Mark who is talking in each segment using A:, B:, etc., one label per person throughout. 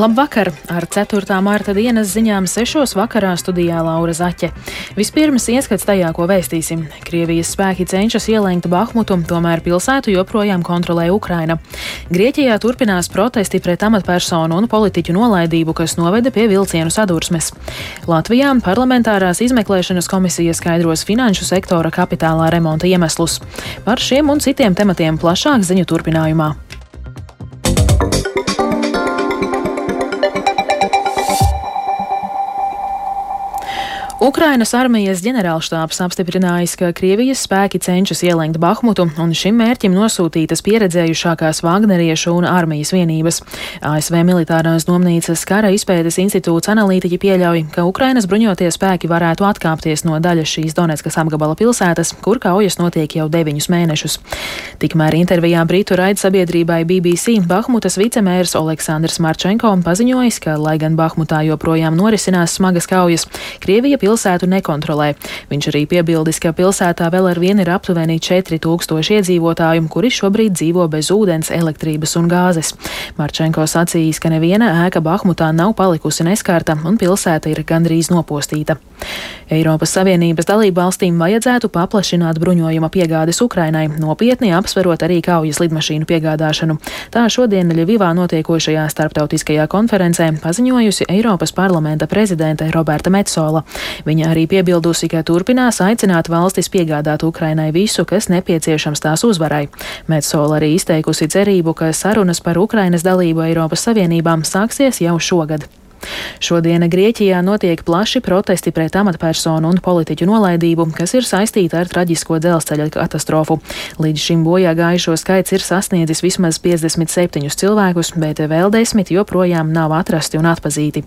A: Labvakar! Ar 4. mārta dienas ziņām 6. vakarā studijā Laura Zaķe. Vispirms ieskats tajā, ko vēstīsim. Krievijas spēki cenšas ielenkt Bahmutu, tomēr pilsētu joprojām kontrolē Ukraina. Grieķijā turpinās protesti pret amatpersonu un politiķu nolaidību, kas noveda pie vilcienu sadursmes. Latvijā parlamentārās izmeklēšanas komisija skaidros finanšu sektora kapitālā remonta iemeslus. Par šiem un citiem tematiem plašāk ziņu turpinājumā. Ukrainas armijas ģenerālštāps apstiprinājis, ka Krievijas spēki cenšas ielenkt Bahmutu un šim mērķim nosūtītas pieredzējušākās Vāgneriešu un armijas vienības. ASV militārās domnīcas kara izpētes institūts analītiķi pieļauj, ka Ukrainas bruņotie spēki varētu atkāpties no daļas šīs Donetskas apgabala pilsētas, kur kaujas notiek jau deviņus mēnešus. Tikmēr intervijā Britu raidsabiedrībai BBC Bahmutas vicemērs Aleksandrs Marčenko paziņojis, ka, lai gan Bahmutā joprojām norisinās smagas kaujas, Krievija pilsētu nekontrolē. Viņš arī piebildis, ka pilsētā vēl ar vienu ir aptuveni 4000 iedzīvotāju, kuri šobrīd dzīvo bez ūdens, elektrības un gāzes. Marčenko sacījis, ka neviena ēka Bahmutā nav palikusi neskārta un pilsēta ir gandrīz nopostīta. Eiropas Savienības dalību valstīm vajadzētu paplašināt bruņojuma piegādes Ukrainai, nopietni apsverot arī kaujas lidmašīnu piegādāšanu. Tā šodien Ļevivā notiekošajā starptautiskajā konferencē paziņojusi Eiropas parlamenta prezidente Roberta Metsola. Viņa arī piebildusi, ka turpinās aicināt valstis piegādāt Ukrainai visu, kas nepieciešams tās uzvarai. Metsola arī izteikusi cerību, ka sarunas par Ukrainas dalību Eiropas Savienībām sāksies jau šogad. Šodien Grieķijā notiek plaši protesti pret amatpersonu un politiķu nolaidību, kas ir saistīta ar traģisko dzelzceļa katastrofu. Līdz šim bojā gājušo skaits ir sasniedzis vismaz 57 cilvēkus, bet vēl desmit joprojām nav atrasti un atpazīti.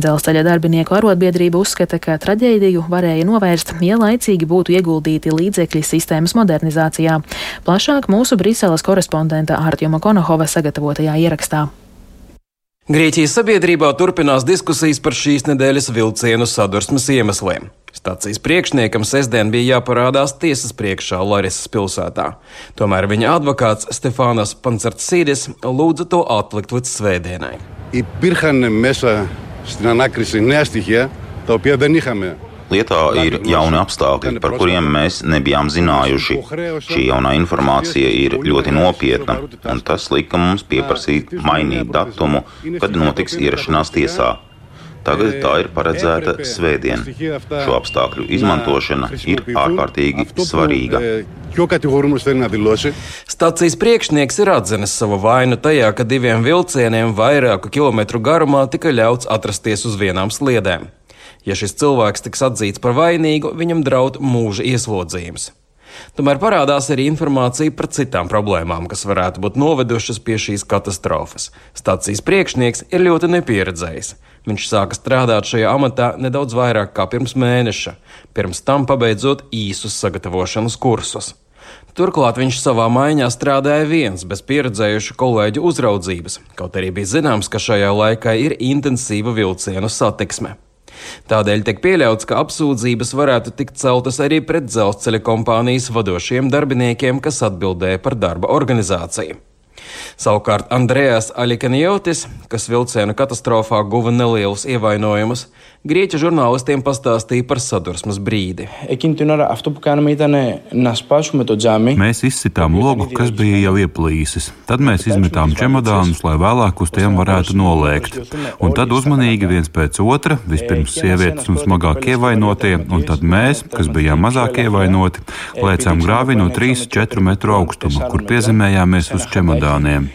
A: Dzelzceļa darbinieku arotbiedrība uzskata, ka traģēdiju varēja novērst, ja laicīgi būtu ieguldīti līdzekļi sistēmas modernizācijā. Plašāk mūsu Briseles korespondenta Ārtjuma Konohova sagatavotajā ierakstā.
B: Grieķijas sabiedrībā turpinās diskusijas par šīs nedēļas vilcienu sadursmes iemesliem. Stācijas priekšniekam sestdien bija jāparādās tiesas priekšā Larisas pilsētā. Tomēr viņa advokāts Stefānas Pancertsīdis lūdza to atlikt līdz svētdienai.
C: Υπήρχαν μέσα στην ανάκριση νέα στοιχεία τα οποία δεν είχαμε
D: Lietā ir jauni apstākļi, par kuriem mēs nebijām zinājuši. Šī jaunā informācija ir ļoti nopietna, un tas lika mums pieprasīt mainīt datumu, kad notiks ierašanās tiesā. Tagad tā ir paredzēta svētdien. Šo apstākļu izmantošana ir ārkārtīgi svarīga.
B: Stācijas priekšnieks ir atzinis savu vainu tajā, ka diviem vilcieniem vairāku kilometru garumā tika ļauts atrasties uz vienām sliedēm. Ja šis cilvēks tiks atzīts par vainīgu, viņam draud mūža ieslodzījums. Tomēr parādās arī informācija par citām problēmām, kas varētu būt novedušas pie šīs katastrofas. Stācijas priekšnieks ir ļoti nepieredzējis. Viņš sāka strādāt šajā amatā nedaudz vairāk kā pirms mēneša, pirms tam pabeidzot īsus sagatavošanas kursus. Turklāt viņš savā maiņā strādāja viens, bez pieredzējušu kolēģu uzraudzības, kaut arī bija zināms, ka šajā laikā ir intensīva vilcienu satiksme. Tādēļ tiek pieļauts, ka apsūdzības varētu tikt celtas arī pret dzelzceļa kompānijas vadošiem darbiniekiem, kas atbildēja par darba organizāciju. Savukārt Andrēs Alikanjotis, kas vilciena katastrofā guva nelielus ievainojumus, Grieķu žurnālistiem pastāstīja par sadursmes brīdi.
E: Mēs izsitām logu, kas bija jau ieplīsis. Tad mēs izmetām čemodānus, lai vēlāk uz tiem varētu nolēkt. Un tad uzmanīgi viens pēc otra, vispirms sievietes un smagāk ievainotie, un tad mēs, kas bijām mazāk ievainoti, lēcām grāvi no 3-4 metru augstuma, kur piezemējāmies uz čemodāniem.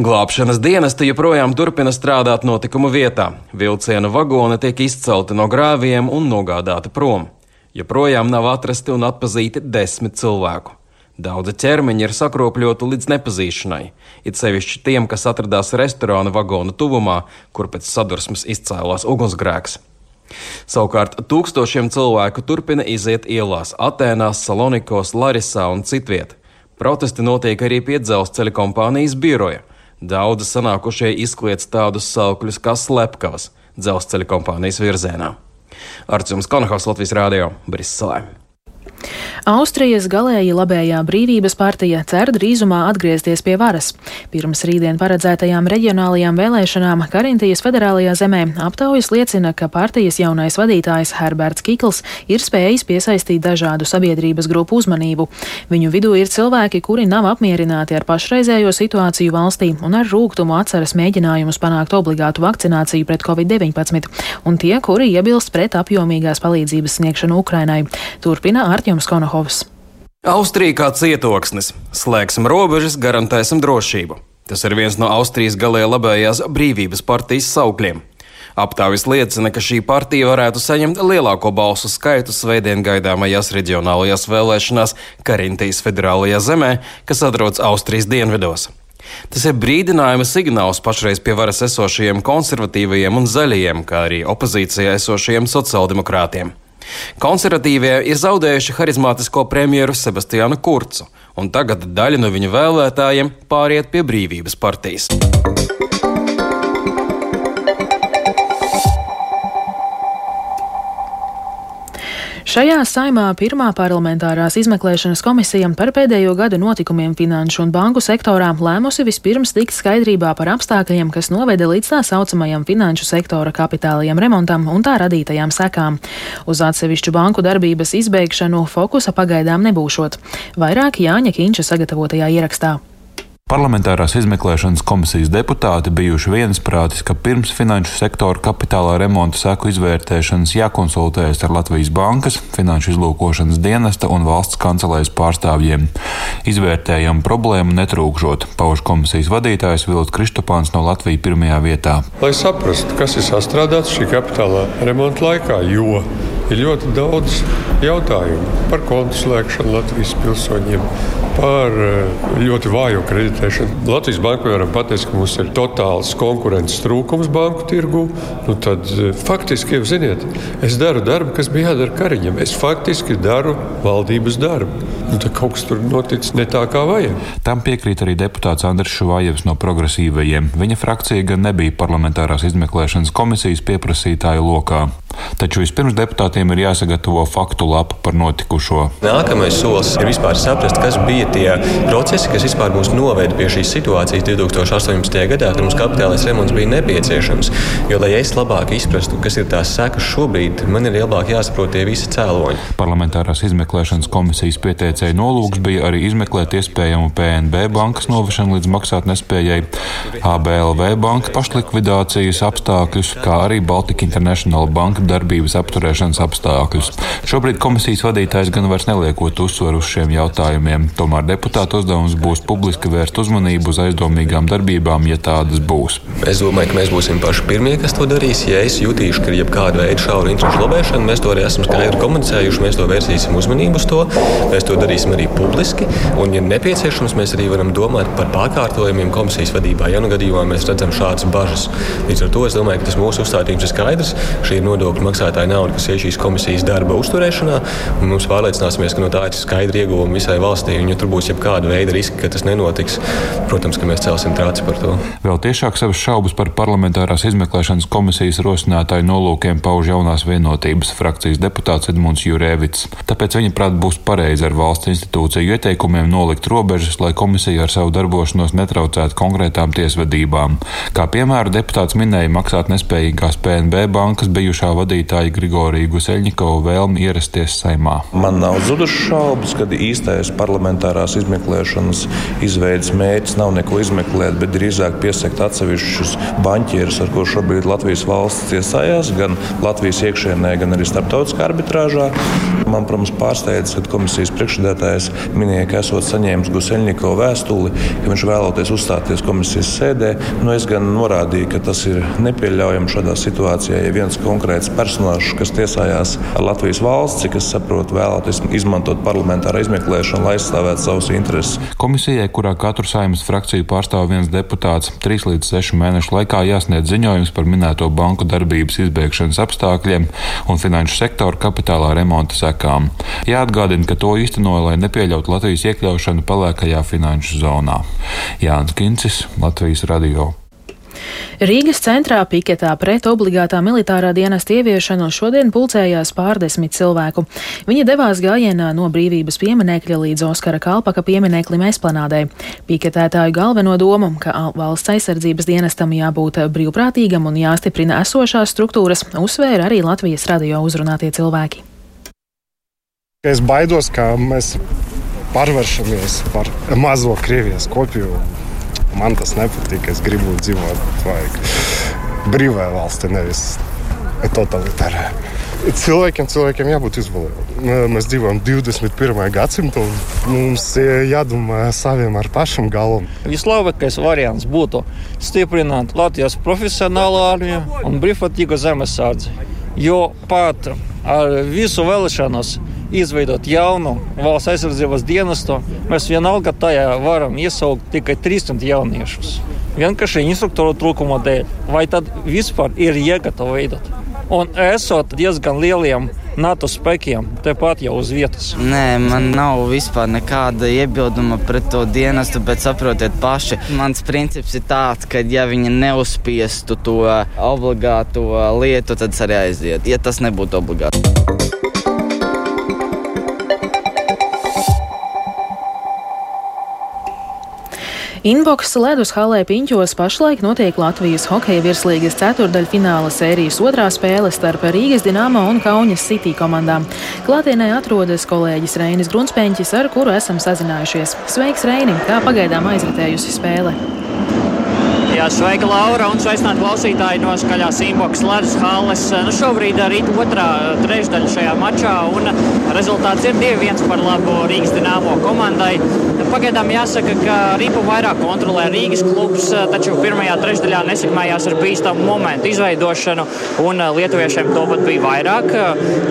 B: Glābšanas dienesti joprojām turpina strādāt notikumu vietā. Vilciena vagoni tiek izcelti no grāviem un nogādāti prom. Joprojām nav atrasti un atpazīti desmit cilvēku. Daudzi ķermeņi ir sakropļoti līdz nepazīšanai, it sevišķi tiem, kas atradās restorāna vagona tuvumā, kur pēc sadursmes izcēlās ugunsgrēks. Savukārt tūkstošiem cilvēku turpina iziet ielās Atēnās, Salonikos, Larisā un citviet. Protesti notiek arī pie dzelzceļa kompānijas biroja, Daudzi sanākušie izkliedz tādus saukļus kā slepkavas dzelzceļa kompānijas virzienā. Ar jums Konahaus Latvijas Rādio Briselē.
A: Austrijas galēji labējā brīvības partija cer drīzumā atgriezties pie varas. Pirms rītdien paredzētajām reģionālajām vēlēšanām Karintijas federālajā zemē aptaujas liecina, ka partijas jaunais vadītājs Herberts Kikls ir spējis piesaistīt dažādu sabiedrības grupu uzmanību. Viņu vidū ir cilvēki, kuri nav apmierināti ar pašreizējo situāciju valstī un ar rūgtumu atceras mēģinājumus panākt obligātu vakcināciju pret covid-19, un tie, kuri iebilst pret apjomīgās palīdzības sniegšanu Ukrainai. Turpina Artjoms Konohovs.
B: Austrija kā cietoksnis. Slēgsim robežas, garantēsim drošību. Tas ir viens no Austrijas galēji labējās brīvības partijas saukļiem. Aptaujas liecina, ka šī partija varētu saņemt lielāko balsu skaitu svētdien gaidāmajās reģionālajās vēlēšanās Karintijas federālajā zemē, kas atrodas Austrijas dienvidos. Tas ir brīdinājuma signāls pašreiz pie varas esošajiem konservatīvajiem un zaļajiem, kā arī opozīcijā esošajiem sociāldemokrātiem. Konservatīvie ir zaudējuši harizmātisko premjeru Sebastiānu Kurcu, un tagad daļa no viņa vēlētājiem pāriet pie brīvības partijas.
A: Šajā saimā pirmā parlamentārās izmeklēšanas komisija par pēdējo gadu notikumiem finanšu un banku sektorā lēmusi vispirms tikt skaidrībā par apstākļiem, kas noveda līdz tā saucamajam finanšu sektora kapitālajam remontam un tā radītajām sekām. Uz atsevišķu banku darbības izbeigšanu fokusa pagaidām nebūšot. Vairāk Jāņa Kīņša sagatavotajā ierakstā.
E: Parlamentārās izmeklēšanas komisijas deputāti bijuši viensprātis, ka pirms finanšu sektora kapitālā remonta seku izvērtēšanas jākonsultējas ar Latvijas bankas, finanšu izlūkošanas dienesta un valsts kancelēs pārstāvjiem. Izvērtējam problēmu netrūkšot, pauž komisijas vadītājs Vilts Kristopāns no Latvijas pirmajā vietā.
F: Lai saprastu, kas ir sastrādāts šī kapitālā remonta laikā, jo ir ļoti daudz jautājumu par kontu slēgšanu Latvijas pilsoņiem, par eh, ļoti vāju kreditēšanu. Latvijas banka piemēram pateica, ka mums ir totāls konkurences trūkums banku tirgu. Nu, tad eh, faktiski, jau ziniet, es daru darbu, kas bija jādara Kariņam. Es faktiski daru valdības darbu. Nu, tad kaut kas tur noticis ne tā, kā vajag.
E: Tam piekrīt arī deputāts Andris Šuvājevs no progresīvajiem. Viņa frakcija gan nebija parlamentārās izmeklēšanas komisijas pieprasītāju lokā. Taču vispirms deputātiem ir jāsagatavo faktu lapa par notikušo.
G: Nākamais solis ir vispār saprast, kas bija tie procesi, kas vispār mūs noveda pie šīs situācijas 2018. gadā, kad mums kapitālais remonts bija nepieciešams. Jo, lai es labāk izprastu, kas ir tās sekas šobrīd, man ir labāk jāsaprot tie visi cēloņi.
E: Parlamentārās izmeklēšanas komisijas pieteicēja nolūks bija arī izmeklēt iespējamu PNB bankas novešanu līdz maksāt nespējai, ABLV banka pašlikvidācijas apstākļus, kā arī Baltika International banka darbības apturēšanas apstākļus. Šobrīd komisijas vadītājs gan vairs neliekot uzsvaru uz šiem jautājumiem. Tomēr deputāta uzdevums būs publiski vērst uzmanību uz aizdomīgām darbībām, ja tādas būs.
G: Es domāju, ka mēs būsim paši pirmie, kas to darīs. Ja es jutīšu, ka ir jebkāda veida šaura interešu lobēšana, mēs to arī esam skaidri komunicējuši. Mēs to vērsīsim uzmanību uz to. Mēs to darīsim arī publiski. Un, ja nepieciešams, mēs arī varam domāt par pārkārtojumiem komisijas vadībā, ja nu gadījumā mēs redzam šādas bažas. Līdz ar to es domāju, ka tas mūsu uzstādījums ir skaidrs. Šī ir nodokļu maksātāja nauda, kas ir šīs komisijas darba uzturēšanā. Mums pārliecināsimies, ka no tā ir skaidri ieguvumi visai valstī. Un, ja tur būs jebkāda veida riski, ka tas nenotiks, protams, ka mēs celsim trāci par to.
E: Vēl tiešāk savas šaubas par parlamentārās izmeklēšanas komisijas rosinātāju nolūkiem pauž jaunās vienotības frakcijas deputāts Edmunds Jurēvits. Tāpēc viņa prāt būs pareizi ar valsts institūciju ieteikumiem nolikt robežas, lai komisija ar savu darbošanos netraucētu konkrētām tiesvedībām. Kā piemēru deputāts minēja maksāt nespējīgās PNB bankas bijušā vadītāja Grigorija Guseļņikova vēlmi ierasties saimā.
H: Man nav zudušas šaubas, ka īstais parlamentārās izmeklēšanas izveidas mērķis nav neko izmeklēt, bet drīzāk piesakt atsevišķus banķierus, ar ko šobrīd Latvijas valsts tiesājās, gan Latvijas iekšienē, gan arī starptautiskā arbitrāžā. Man, protams, pārsteidz, ka komisijas priekšsēdētājs minēja, ka esot saņēmis Guseļņikova vēstuli, ka viņš vēloties uzstāties komisijas sēdē. Nu, es gan norādīju, ka tas ir nepieļaujami šādā situācijā, ja viens konkrēts personāžs, kas tiesājās ar Latvijas valsts, kas saprot vēlēties izmantot parlamentāru izmeklēšanu, lai aizstāvētu savus intereses.
E: Komisijai, kurā katru saimnes frakciju pārstāv viens deputāts, trīs līdz sešu mēnešu laikā jāsniedz ziņojums par minēto banku darbības izbēgšanas apstākļiem un finanšu sektoru kapitālā remonta sekām. Jāatgādina, ka to īstenoja, lai nepieļautu Latvijas iekļaušanu pelēkajā finanšu zonā. Jānis Kincis, Latvijas radio.
A: Rīgas centrā piketā pret obligātā militārā dienesta ieviešanu šodien pulcējās pārdesmit cilvēku. Viņi devās gājienā no brīvības pieminekļa līdz Oskara Kalpaka piemineklim esplanādē. Piketētāju galveno domu, ka valsts aizsardzības dienestam jābūt brīvprātīgam un jāstiprina esošās struktūras, uzsvēra arī Latvijas radio uzrunātie cilvēki.
I: Es baidos, ka mēs pārvēršamies par mazo Krievijas kopiju Man tas nepatīk. Es gribu dzīvot brīvā valstī, nevis totalitārā. Cilvēkiem, cilvēkiem jābūt izvēlētiem. Mēs dzīvojam 21. gadsimtā. Mums jādomā saviem ar pašam galvam.
J: Vislabākais variants būtu stiprināt Latvijas profesionālo armiju un brīvprātīgo zemesardzi. Jo pat ar visu vēlēšanos izveidot jaunu valsts aizsardzības dienestu, mēs vienalga tajā varam iesaukt tikai 300 jauniešus. Vienkārši instruktoru trūkuma dēļ. Vai tad vispār ir to veidot? Un esot diezgan lieliem NATO spēkiem tepat jau uz vietas.
K: Nē, man nav vispār nekāda iebilduma pret to dienestu, bet saprotiet paši, mans princips ir tāds, ka ja viņi neuzspiestu to obligāto lietu, tad arī aiziet, ja tas nebūtu obligāti.
A: Inboks ledus halē Piņķos pašlaik notiek Latvijas hokeja virslīgas ceturdaļfināla sērijas otrā spēle starp Rīgas Dienāmo un Kaunas City komandām. Klātienē atrodas kolēģis Reinis Grunspēņķis, ar kuru esam sazinājušies. Sveiks, Reini! Kā pagaidām aizritējusi spēle?
L: Jā, sveika, Laura, un sveicināti klausītāji no skaļās Inboks Ledus halles. Nu, šobrīd arī otrā trešdaļa šajā mačā, un rezultāts ir 2-1 par labu Rīgas Dienāmo komandai. Pagaidām jāsaka, ka Rīpu vairāk kontrolē Rīgas klubs, taču pirmajā trešdaļā nesekmējās ar bīstamu momentu izveidošanu, un lietuviešiem to pat bija vairāk.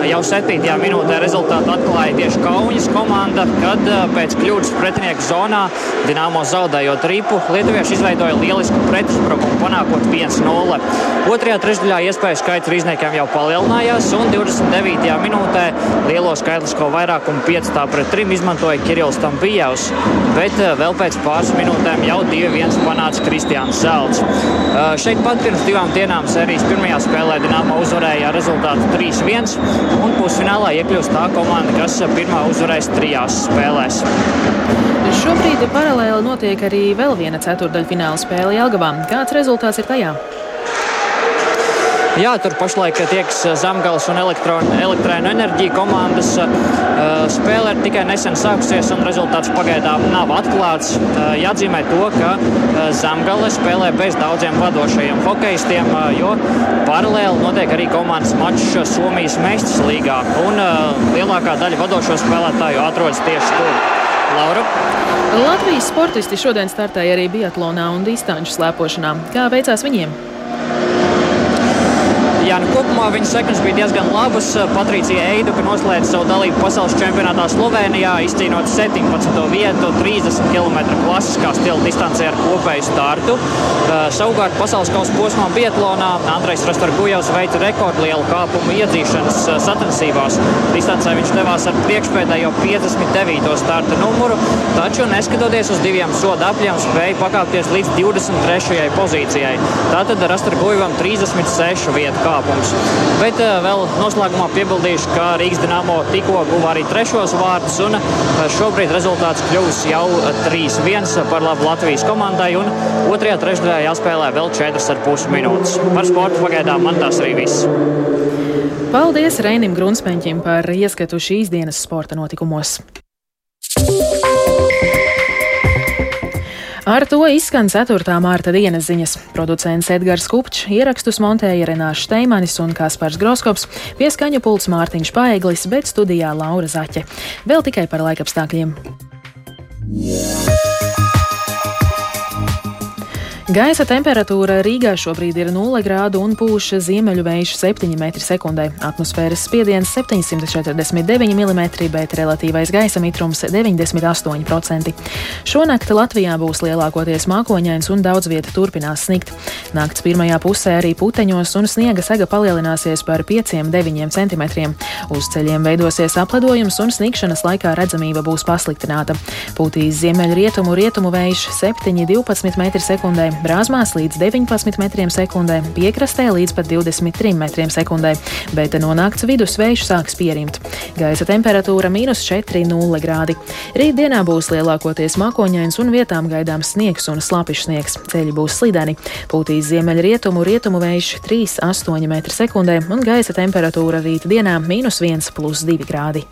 L: Jau 7. minūtē rezultātu atklāja tieši Kaunas komanda, kad pēc kļūdas pretinieku zonā Dienāmo zaudējot Rīpu, lietuvieši izveidoja lielisku pretuzbrukumu, panākot 1-0. Otrajā trešdaļā iespēju skaits rīzniekiem jau palielinājās, un 29. minūtē lielo skaitlisko vairākumu 5 pret 3 izmantoja Kirills Tampijavs bet eh, vēl pēc pāris minūtēm jau 2-1 panāca Kristiāns Zelts. Eh, šeit pat pirms divām dienām sērijas pirmajā spēlē Dienāmo uzvarēja rezultātu 3-1 un pusfinālā iekļūst tā komanda, kas pirmā uzvarēs trijās spēlēs.
A: Šobrīd paralēli notiek arī vēl viena ceturdaļfināla spēle Jelgavā. Kāds rezultāts ir tajā?
L: Jā, tur pašlaik tieks Zemgals un elektrēnu enerģija komandas. Spēle ir tikai nesen sākusies un rezultāts pagaidām nav atklāts. Jāatzīmē to, ka Zemgale spēlē bez daudziem vadošajiem hokeistiem, jo paralēli notiek arī komandas mačs Somijas Meistas līgā. Un lielākā daļa vadošo spēlētāju atrodas tieši tur. Laura.
A: Latvijas sportisti šodien startēja arī biatlonā un distanču slēpošanā. Kā veicās viņiem?
L: Jā, nu, kopumā viņa sekmes bija diezgan labas. Patricija Eiduka noslēdza savu dalību pasaules čempionātā Slovenijā, izcīnot 17. vietu 30 km klasiskā stila distancē ar kopēju startu. Uh, savukārt pasaules kausa posmā Bietlonā Andrejs Rastargujovs veica rekordlielu kāpumu iedzīšanas uh, sacensībās. Distancē viņš devās ar priekšpēdējo 59. starta numuru, taču neskatoties uz diviem soda apļiem, spēja pakāpties līdz 23. pozīcijai. Tātad Rastargujovam 36 vietu kāpums. Bet uh, vēl noslēgumā piebildīšu, ka Rīgas Dienāmo tikko guva arī trešos vārdus, un uh, šobrīd rezultāts kļūs jau 3-1 par labu Latvijas komandai, un otrajā trešdaļā jāspēlē vēl 4,5 minūtes. Par sportu pagaidām man tas arī viss.
A: Paldies Reinim Grunspeņķim par ieskatu šīs dienas sporta notikumos. Ar to izskan 4. mārta dienas ziņas. Producents Edgars Kupčs, ierakstus montēja Renāša Steimanis un Kaspars Groskops, pieskaņu pults Mārtiņš Paeglis, bet studijā Laura Zaķe. Vēl tikai par laikapstākļiem. Yeah. Gaisa temperatūra Rīgā šobrīd ir 0 grādu un pūš ziemeļu vējš 7 m2. Atmosfēras spiediens 749 mm, bet relatīvais gaisa mitrums 98%. Šonakt Latvijā būs lielākoties mākoņains un daudz vieta turpinās snikt. Nakts pirmajā pusē arī puteņos un sniega sega palielināsies par 5-9 cm. Uz ceļiem veidosies apledojums un sniegšanas laikā redzamība būs pasliktināta. Pūtīs ziemeļrietumu rietumu vējš 7-12 m2 brāzmās līdz 19 metriem sekundē, piekrastē līdz pat 23 metriem sekundē, bet no nakts vidus vējš sāks pierimt. Gaisa temperatūra - mīnus 4,0 grādi. Rīt dienā būs lielākoties mākoņains un vietām gaidāms sniegs un slapišs sniegs. Ceļi būs slideni. Pūtīs ziemeļrietumu rietumu vējš 3,8 m sekundē un gaisa temperatūra rīt dienā - mīnus 1,2 grādi.